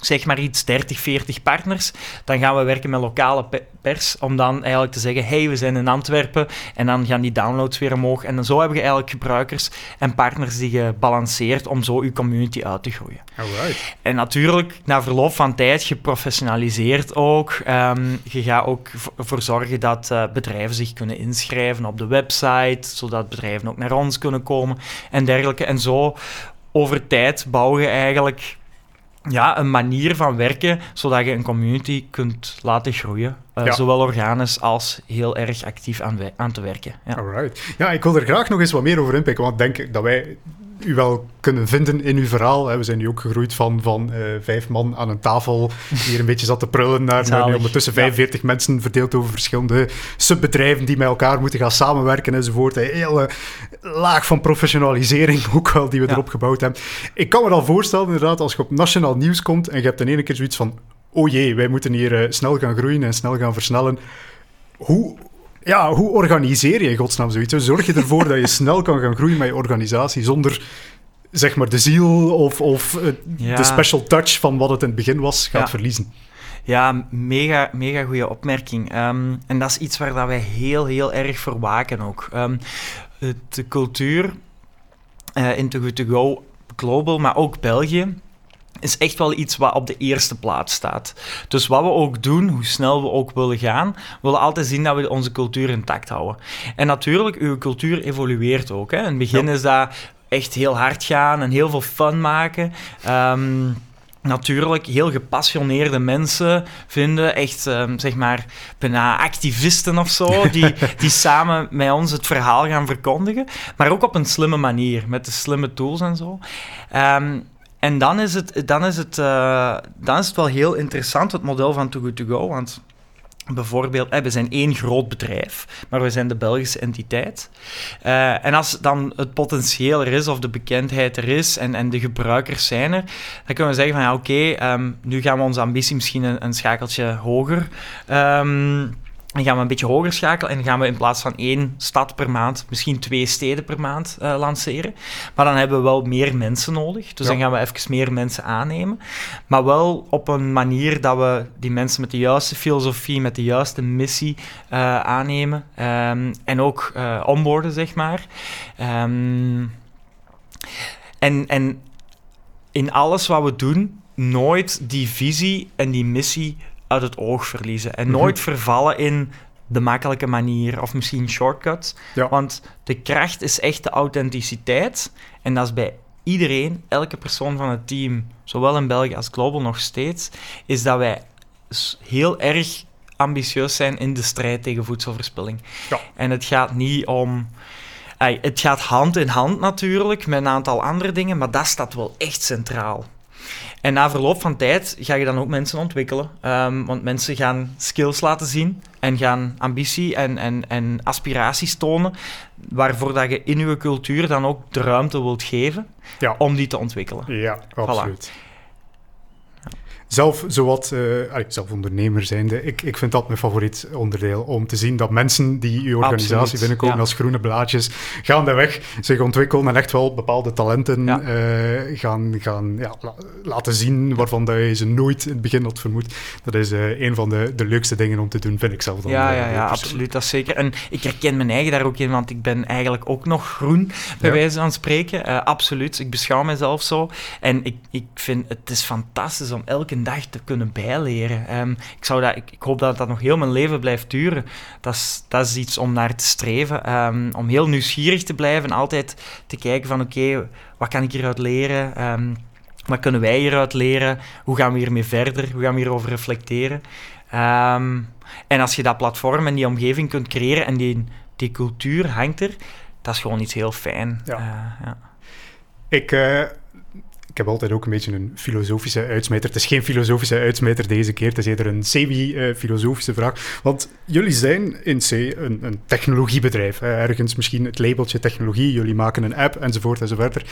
zeg maar iets 30, 40 partners, dan gaan we werken met lokale pe- pers om dan eigenlijk te zeggen, hey, we zijn in Antwerpen en dan gaan die downloads weer omhoog. En dan zo heb je eigenlijk gebruikers en partners die je balanceert om zo je community uit te groeien. Alright. En natuurlijk, na verloop van tijd, geprofessionaliseerd ook. Ehm, je gaat ook v- ervoor zorgen dat eh, bedrijven zich kunnen inschrijven op de website, zodat bedrijven ook naar ons kunnen komen en dergelijke. En zo, over tijd bouw je eigenlijk ja, een manier van werken, zodat je een community kunt laten groeien. Eh, Ja. Zowel organisch als heel erg actief aan, aan te werken. Ja. Alright. Ja, ik wil er graag nog eens wat meer over inpikken, want ik denk dat wij u wel kunnen vinden in uw verhaal. We zijn nu ook gegroeid van, van eh, vijf man aan een tafel die hier een beetje zat te prullen naar, nu ondertussen Ja. 45 mensen verdeeld over verschillende subbedrijven die met elkaar moeten gaan samenwerken enzovoort. Een hele laag van professionalisering ook wel die we Ja. erop gebouwd hebben. Ik kan me al voorstellen inderdaad als je op nationaal nieuws komt en je hebt in één keer zoiets van oh jee, wij moeten hier eh, snel gaan groeien en snel gaan versnellen. Hoe, ja, hoe organiseer je in godsnaam zoiets? Hoe Zorg je ervoor dat je *laughs* snel kan gaan groeien met je organisatie zonder zeg maar de ziel of, of eh, Ja. de special touch van wat het in het begin was gaat Ja. verliezen? Ja, mega, mega goede opmerking. Ehm, en dat is iets waar dat wij heel, heel erg voor waken ook. Ehm, de cultuur eh in Too Good To Go Global, maar ook België, is echt wel iets wat op de eerste plaats staat. Dus wat we ook doen, hoe snel we ook willen gaan, we willen altijd zien dat we onze cultuur intact houden. En natuurlijk, uw cultuur evolueert ook. Hè. In het begin Ja. is dat echt heel hard gaan en heel veel fun maken. Ehm, natuurlijk heel gepassioneerde mensen vinden, echt ehm, zeg maar bijna activisten of zo, *laughs* die, die samen met ons het verhaal gaan verkondigen, maar ook op een slimme manier, met de slimme tools en zo. Ehm, en dan is, het, dan, is het, eh, dan is het wel heel interessant, het model van Too Good To Go, want bijvoorbeeld, eh, we zijn één groot bedrijf, maar we zijn de Belgische entiteit. Eh, en als dan het potentieel er is, of de bekendheid er is, en, en de gebruikers zijn er, dan kunnen we zeggen van, ja, oké, ehm, nu gaan we onze ambitie misschien een, schakeltje hoger ehm, dan gaan we een beetje hoger schakelen en gaan we in plaats van één stad per maand, misschien twee steden per maand eh, lanceren. Maar dan hebben we wel meer mensen nodig. Dus Ja. dan gaan we even meer mensen aannemen. Maar wel op een manier dat we die mensen met de juiste filosofie, met de juiste missie eh, aannemen. Ehm, en ook eh onboarden, zeg maar. Ehm, en, en in alles wat we doen, nooit die visie en die missie uit het oog verliezen. En Mhm. nooit vervallen in de makkelijke manier of misschien shortcuts. Ja. Want de kracht is echt de authenticiteit. En dat is bij iedereen, elke persoon van het team, zowel in België als global nog steeds, is dat wij heel erg ambitieus zijn in de strijd tegen voedselverspilling. Ja. En het gaat niet om... Het gaat hand in hand natuurlijk met een aantal andere dingen, maar dat staat wel echt centraal. En na verloop van tijd ga je dan ook mensen ontwikkelen. Ehm, want mensen gaan skills laten zien en gaan ambitie en, en, en aspiraties tonen, waarvoor dat je in je cultuur dan ook de ruimte wilt geven Ja. om die te ontwikkelen. Ja, absoluut. Zelf, zowat, uh, allee, zelf ondernemer zijnde, ik, ik vind dat mijn favoriet onderdeel. Om te zien dat mensen die uw organisatie Absoluut, binnenkomen ja. als groene blaadjes, gaandeweg zich ontwikkelen en echt wel bepaalde talenten Ja. eh, gaan, gaan ja, la- laten zien waarvan dat je ze nooit in het begin had vermoed. Dat is eh, een van de, de leukste dingen om te doen, vind ik zelf dan. Ja, ja, ja, absoluut, dat is zeker. En ik herken mijn eigen daar ook in, want ik ben eigenlijk ook nog groen, bij wijze van spreken. Absoluut, ik beschouw mezelf zo. En ik, ik vind het is fantastisch om elke dag te kunnen bijleren. Ehm, ik, zou dat, ik, ik hoop dat dat nog heel mijn leven blijft duren. Dat is, dat is iets om naar te streven. ehm, om heel nieuwsgierig te blijven, altijd te kijken van oké, wat kan ik hieruit leren? Ehm, wat kunnen wij hieruit leren? Hoe gaan we hiermee verder? Hoe gaan we hierover reflecteren? En als je dat platform en die omgeving kunt creëren en die, die cultuur hangt er, dat is gewoon iets heel fijn. Ja. Eh, ja. Ik, eh, ik heb altijd ook een beetje een filosofische uitsmijter. Het is geen filosofische uitsmijter deze keer, het is eerder een semi-filosofische vraag. Want jullie zijn in C een, een technologiebedrijf. eh, ergens misschien het labeltje technologie, jullie maken een app enzovoort enzovoort.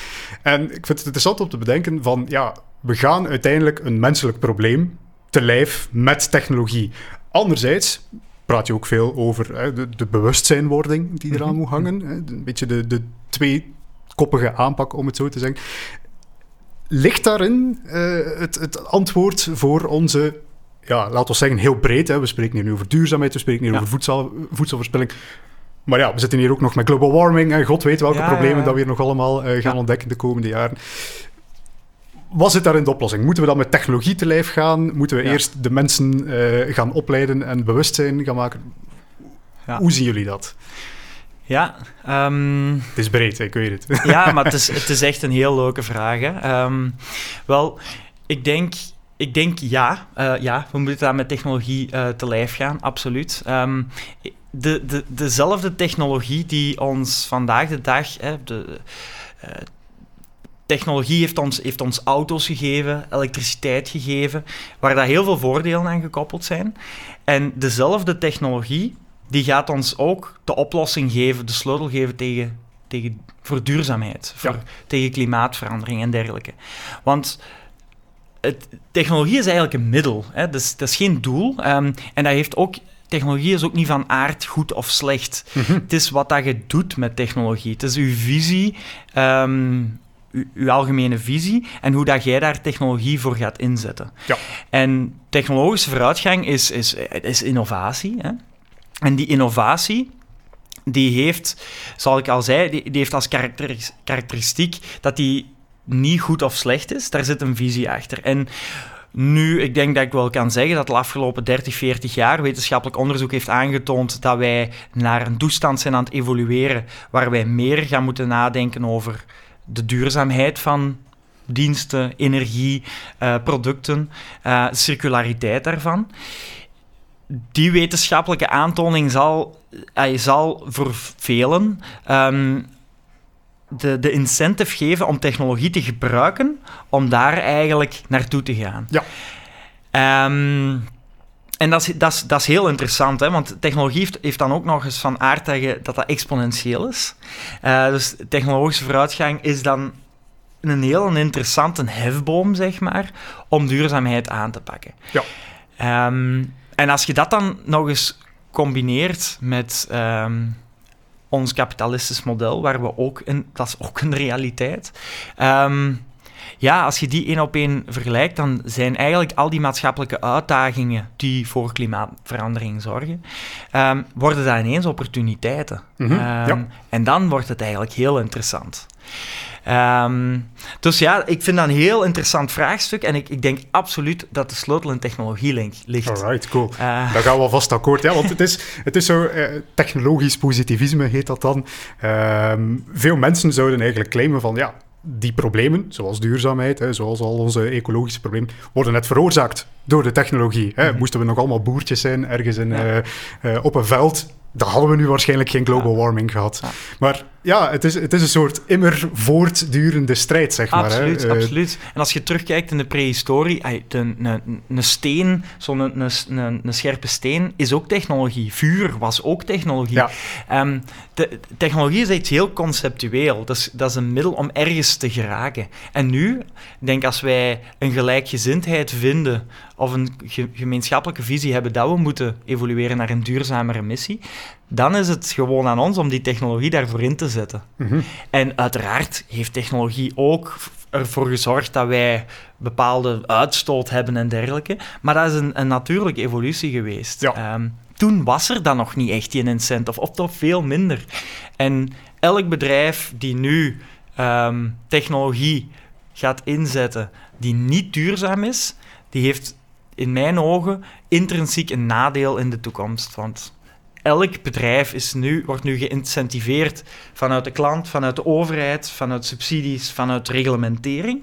En ik vind het interessant om te bedenken van, ja, we gaan uiteindelijk een menselijk probleem te lijf met technologie. Anderzijds praat je ook veel over hè, de, de bewustzijnwording die eraan Mhm. moet hangen. Hè, een beetje de, de tweekoppige aanpak, om het zo te zeggen. Ligt daarin eh, het, het antwoord voor onze, ja, laten we zeggen, heel breed. Hè. We spreken hier nu over duurzaamheid, we spreken hier Ja. over voedsel, voedselverspilling. Maar ja, we zitten hier ook nog met global warming en god weet welke Ja, problemen dat we hier nog allemaal eh, gaan ontdekken de komende jaren. Wat zit daarin de oplossing? Moeten we dan met technologie te lijf gaan? Moeten we eerst de mensen eh, gaan opleiden en bewustzijn gaan maken? Ja. Hoe zien jullie dat? Ja, ehm, Het is breed, ik weet het. *laughs* ja, maar het is, het is echt een heel leuke vraag. Hè. Ehm, wel, ik denk, ik denk ja, eh, ja, we moeten daar met technologie eh, te lijf gaan, absoluut. Ehm, de, de, dezelfde technologie die ons vandaag de dag... Hè, de, eh, technologie heeft ons, heeft ons auto's gegeven, elektriciteit gegeven, waar daar heel veel voordelen aan gekoppeld zijn. En dezelfde technologie die gaat ons ook de oplossing geven, de sleutel geven tegen, tegen, voor duurzaamheid, voor, Ja. tegen klimaatverandering en dergelijke. Want het, technologie is eigenlijk een middel, hè? Dus, dat is geen doel. ehm, en dat heeft ook, technologie is ook niet van aard goed of slecht. Mhm. Het is wat dat je doet met technologie. Het is uw visie, uw, uw algemene visie en hoe dat jij daar technologie voor gaat inzetten. Ja. En technologische vooruitgang is, is, is innovatie. Hè? En die innovatie, die heeft, zoals ik al zei, die, die heeft als karakteris- karakteristiek dat die niet goed of slecht is. Daar zit een visie achter. En nu, ik denk dat ik wel kan zeggen dat de afgelopen 30, 40 jaar wetenschappelijk onderzoek heeft aangetoond dat wij naar een toestand zijn aan het evolueren waar wij meer gaan moeten nadenken over de duurzaamheid van diensten, energie, eh, producten, eh, circulariteit daarvan. Die wetenschappelijke aantoning zal, hij zal voor velen ehm, de, de incentive geven om technologie te gebruiken om daar eigenlijk naartoe te gaan. Ja. Ehm, en dat is, dat, is, dat is heel interessant, hè? want technologie heeft, heeft dan ook nog eens van aard dat dat exponentieel is. Eh, dus technologische vooruitgang is dan een heel interessante hefboom, zeg maar, om duurzaamheid aan te pakken. Ja. Ehm, en als je dat dan nog eens combineert met ehm, ons kapitalistisch model, waar we ook in, dat is ook een realiteit. Ehm, ja, als je die één op één vergelijkt, dan zijn eigenlijk al die maatschappelijke uitdagingen die voor klimaatverandering zorgen, ehm, worden daar ineens opportuniteiten. Mhm, ja. En dan wordt het eigenlijk heel interessant. Ehm, dus ja, ik vind dat een heel interessant vraagstuk en ik, ik denk absoluut dat de sleutel in technologie link- ligt. Alright, cool. Eh, Daar gaan we alvast akkoord. Ja, want het is, het is zo, eh, technologisch positivisme heet dat dan. Ehm, veel mensen zouden eigenlijk claimen van, ja, die problemen, zoals duurzaamheid, hè, zoals al onze ecologische problemen, worden net veroorzaakt door de technologie. Hè. Mhm. Moesten we nog allemaal boertjes zijn ergens in, Ja. eh, op een veld, dan hadden we nu waarschijnlijk geen global warming gehad. Ja. Maar ja, het is, het is een soort immer voortdurende strijd, zeg maar. Absoluut, hè. Eh, absoluut. En als je terugkijkt in de prehistorie, een- een steen, zo'n een, een, een scherpe steen, is ook technologie. Vuur was ook technologie. Ja. Ehm, de, technologie is iets heel conceptueel. Dat is, dat is een middel om ergens te geraken. En nu, ik denk als wij een gelijkgezindheid vinden of een ge- gemeenschappelijke visie hebben dat we moeten evolueren naar een duurzamere missie, dan is het gewoon aan ons om die technologie daarvoor in te zetten. mhm. En uiteraard heeft technologie ook ervoor gezorgd dat wij bepaalde uitstoot hebben en dergelijke. Maar dat is een, een natuurlijke evolutie geweest. Ja. Ehm, toen was er dan nog niet echt die incentive, of toch veel minder. En elk bedrijf die nu ehm, technologie gaat inzetten die niet duurzaam is, die heeft in mijn ogen intrinsiek een nadeel in de toekomst. Want elk bedrijf is nu, wordt nu geïncentiveerd vanuit de klant, vanuit de overheid, vanuit subsidies, vanuit reglementering,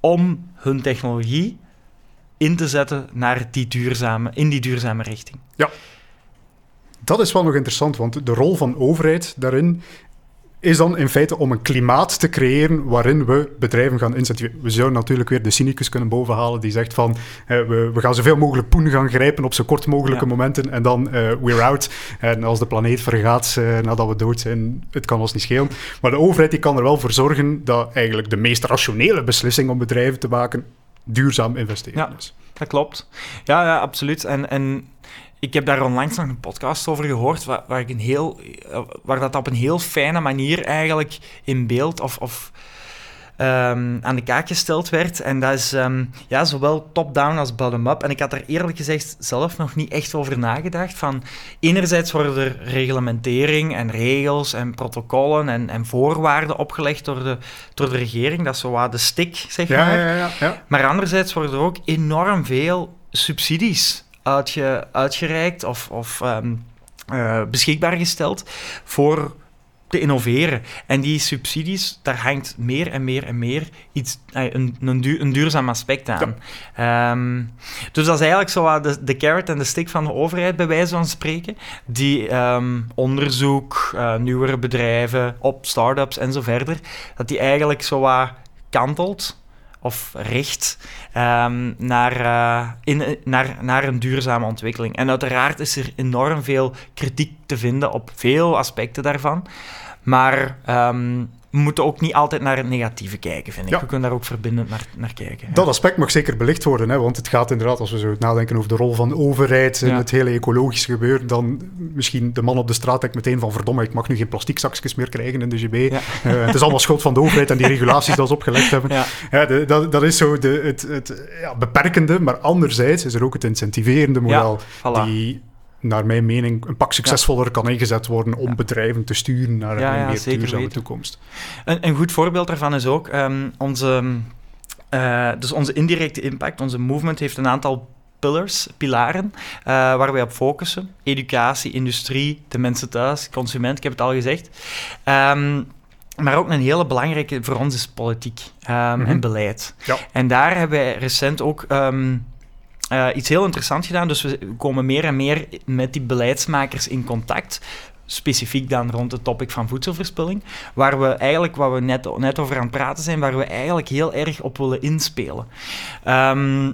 om hun technologie in te zetten naar die duurzame, in die duurzame richting. Dat is wel nog interessant, want de rol van overheid daarin is dan in feite om een klimaat te creëren waarin we bedrijven gaan inzetten. We zouden natuurlijk weer de cynicus kunnen bovenhalen die zegt van we, we gaan zoveel mogelijk poen gaan grijpen op zo kort mogelijke Ja. momenten en dan eh we're out. En als de planeet vergaat eh, nadat we dood zijn, het kan ons niet schelen. Maar de overheid die kan er wel voor zorgen dat eigenlijk de meest rationele beslissing om bedrijven te maken duurzaam investeren Ja. is. Dat klopt. Ja, ja absoluut. En, en ik heb daar onlangs nog een podcast over gehoord, waar, waar, ik een heel, eh, waar dat op een heel fijne manier eigenlijk in beeld of, of ehm, aan de kaak gesteld werd. En dat is ehm, ja, zowel top-down als bottom-up. En ik had er eerlijk gezegd zelf nog niet echt over nagedacht. Van, enerzijds worden er reglementering en regels en protocollen en, en voorwaarden opgelegd door de, door de regering. Dat is zo wat de stick, zeg Ja, maar. ja, ja, ja. Maar anderzijds worden er ook enorm veel subsidies uitge, uitgereikt of, of eh, beschikbaar gesteld voor te innoveren. En die subsidies, daar hangt meer en meer en meer iets, eh, een, een, duur- een duurzaam aspect aan. Ehm, dus dat is eigenlijk zo de, de carrot en de stick van de overheid, bij wijze van spreken, die ehm, onderzoek, eh, nieuwere bedrijven, op start-ups en zo verder, dat die eigenlijk zo wat kantelt of richt ehm, naar, eh, in, naar, naar een duurzame ontwikkeling. En uiteraard is er enorm veel kritiek te vinden op veel aspecten daarvan. Maar ehm, we moeten ook niet altijd naar het negatieve kijken, vind ik. Ja. We kunnen daar ook verbindend naar, naar kijken. ja. Dat aspect mag zeker belicht worden, hè, want het gaat inderdaad, als we zo nadenken over de rol van de overheid in Ja. het hele ecologische gebeuren, dan misschien de man op de straat denkt meteen van verdomme, ik mag nu geen plastic zakjes meer krijgen in de GB. Eh, het is allemaal schuld van de overheid en die *laughs* regulaties dat ze opgelegd hebben. De- dat, dat is zo de, het, het ja, beperkende, maar anderzijds is er ook het incentiverende model Voilà. die naar mijn mening een pak succesvoller kan ingezet worden om bedrijven te sturen naar een meer duurzame weten. toekomst. Een, een goed voorbeeld daarvan is ook ehm, onze, eh, dus onze indirecte impact. Onze movement heeft een aantal pillars, pilaren, eh, waar wij op focussen. Educatie, industrie, de mensen thuis, consument, ik heb het al gezegd. Ehm, maar ook een hele belangrijke voor ons is politiek ehm, Mhm. en beleid. Ja. En daar hebben wij recent ook eh, iets heel interessants gedaan. Dus we komen meer en meer met die beleidsmakers in contact. Specifiek dan rond het topic van voedselverspilling. Waar we eigenlijk, wat we net, net over aan het praten zijn, waar we eigenlijk heel erg op willen inspelen. Ehm,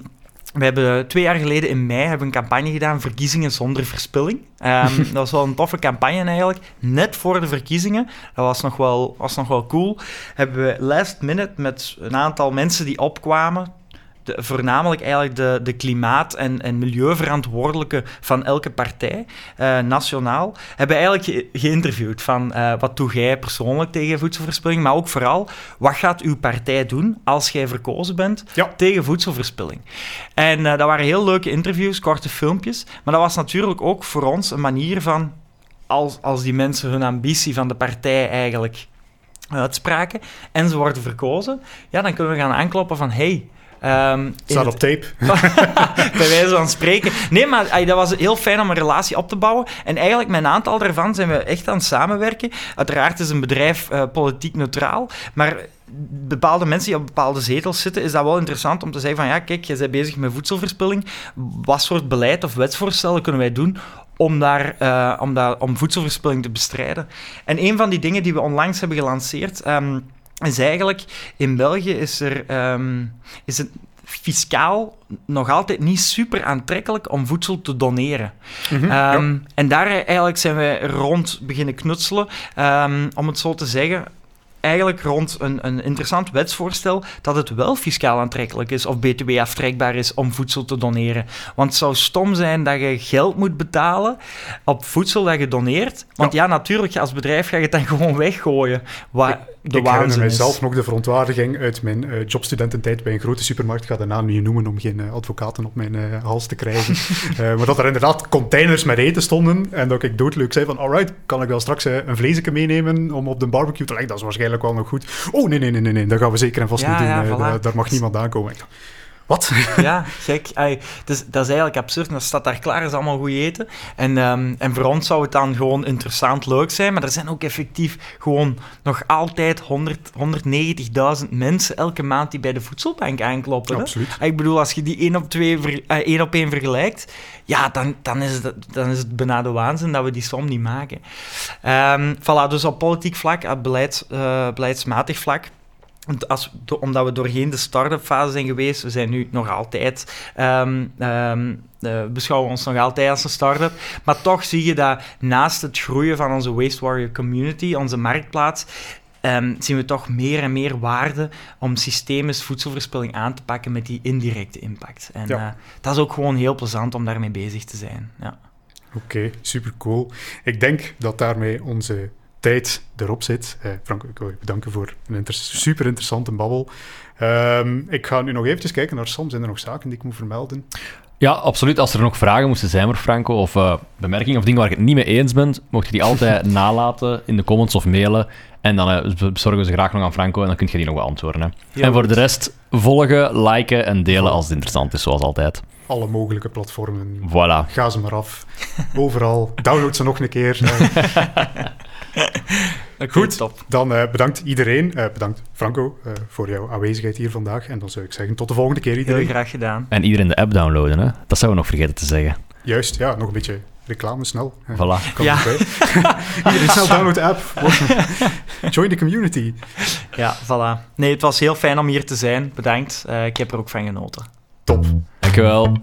we hebben twee jaar geleden in mei hebben we een campagne gedaan, Verkiezingen zonder verspilling. Ehm, *laughs* dat was wel een toffe campagne eigenlijk. Net voor de verkiezingen, dat was nog wel, was nog wel cool, hebben we last minute met een aantal mensen die opkwamen, de, voornamelijk eigenlijk de, de klimaat- en, en milieuverantwoordelijke van elke partij, eh, nationaal, hebben eigenlijk ge- geïnterviewd van eh, wat doe jij persoonlijk tegen voedselverspilling, maar ook vooral, wat gaat uw partij doen als jij verkozen bent Ja. tegen voedselverspilling? En eh, dat waren heel leuke interviews, korte filmpjes, maar dat was natuurlijk ook voor ons een manier van, als, als die mensen hun ambitie van de partij eigenlijk uitspraken en ze worden verkozen, ja, dan kunnen we gaan aankloppen van hey, Um, Staat op tape. *laughs* bij wijze van spreken. Nee, maar ay, dat was heel fijn om een relatie op te bouwen. En eigenlijk met een aantal daarvan zijn we echt aan het samenwerken. Uiteraard is een bedrijf uh, politiek neutraal, maar bepaalde mensen die op bepaalde zetels zitten, is dat wel interessant om te zeggen van ja, kijk, je bent bezig met voedselverspilling. Wat soort beleid of wetsvoorstellen kunnen wij doen om, daar, uh, om, daar, om voedselverspilling te bestrijden? En een van die dingen die we onlangs hebben gelanceerd... Um, is eigenlijk, in België is, er, um, is het fiscaal nog altijd niet super aantrekkelijk om voedsel te doneren. Mm -hmm, um, ja. En daar eigenlijk zijn we rond beginnen knutselen, um, om het zo te zeggen eigenlijk rond een, een interessant wetsvoorstel dat het wel fiscaal aantrekkelijk is of btw aftrekbaar is om voedsel te doneren. Want het zou stom zijn dat je geld moet betalen op voedsel dat je doneert. Want ja, ja natuurlijk, als bedrijf ga je het dan *laughs* gewoon weggooien. Waar de ik herinner mijzelf nog de verontwaardiging uit mijn uh, jobstudententijd bij een grote supermarkt. Ik ga de naam niet noemen om geen uh, advocaten op mijn uh, hals te krijgen. *laughs* maar dat er inderdaad containers met eten stonden en dat ik doodleuk zei van alright, kan ik wel straks een vleesje meenemen om op de barbecue te leggen? Dat is waarschijnlijk wel nog goed. Oh nee, nee, nee, nee, nee. dat gaan we zeker en vast ja, niet doen. Ja, voilà. daar, daar mag niemand aankomen. Wat? *laughs* ja, gek. Dus, dat is eigenlijk absurd. Dat staat daar klaar, is allemaal goed eten. En, um, en voor ons zou het dan gewoon interessant leuk zijn. Maar er zijn ook effectief gewoon nog altijd 190.000 mensen elke maand die bij de voedselbank aankloppen. Absoluut. Hè? Ik bedoel, als je die één op, twee ver, uh, één op één vergelijkt, ja, dan, dan, is het, dan is het bijna de waanzin dat we die som niet maken. Um, voilà, dus op politiek vlak, op beleids, uh, beleidsmatig vlak als, omdat we doorheen de start-up fase zijn geweest, we zijn nu nog altijd, um, um, uh, beschouwen ons nog altijd als een start-up, maar toch zie je dat naast het groeien van onze Waste Warrior community, onze marktplaats, um, zien we toch meer en meer waarde om systemisch voedselverspilling aan te pakken met die indirecte impact. En ja. uh, dat is ook gewoon heel plezant om daarmee bezig te zijn. Ja. Oké, okay, super cool. Ik denk dat daarmee onze tijd erop zit. Eh, Frank, ik wil je bedanken voor een inter super interessante babbel. Um, ik ga nu nog eventjes kijken naar Sam. Zijn er nog zaken die ik moet vermelden? Ja, absoluut. Als er nog vragen moesten zijn voor Franco, of uh, bemerkingen of dingen waar ik het niet mee eens ben, mocht je die altijd *laughs* nalaten in de comments of mailen. En dan uh, bezorgen we ze graag nog aan Franco en dan kun je die nog beantwoorden. Hè. en voor de rest, volgen, liken en delen als het interessant is, zoals altijd. Alle mogelijke platformen. Voilà. Ga ze maar af. Overal. Download ze nog een keer. *laughs* *laughs* okay, Goed, top. dan uh, bedankt iedereen. Uh, bedankt Franco uh, voor jouw aanwezigheid hier vandaag. En dan zou ik zeggen tot de volgende keer iedereen. Heel graag gedaan. En iedereen de app downloaden, hè? dat zouden we nog vergeten te zeggen. Juist, ja, nog een beetje reclame snel. Voilà. Ja. *laughs* iedereen snel download de app. *laughs* Join the community. Ja, voilà. Nee, het was heel fijn om hier te zijn. Bedankt. ik heb er ook van genoten. Top. Dankjewel.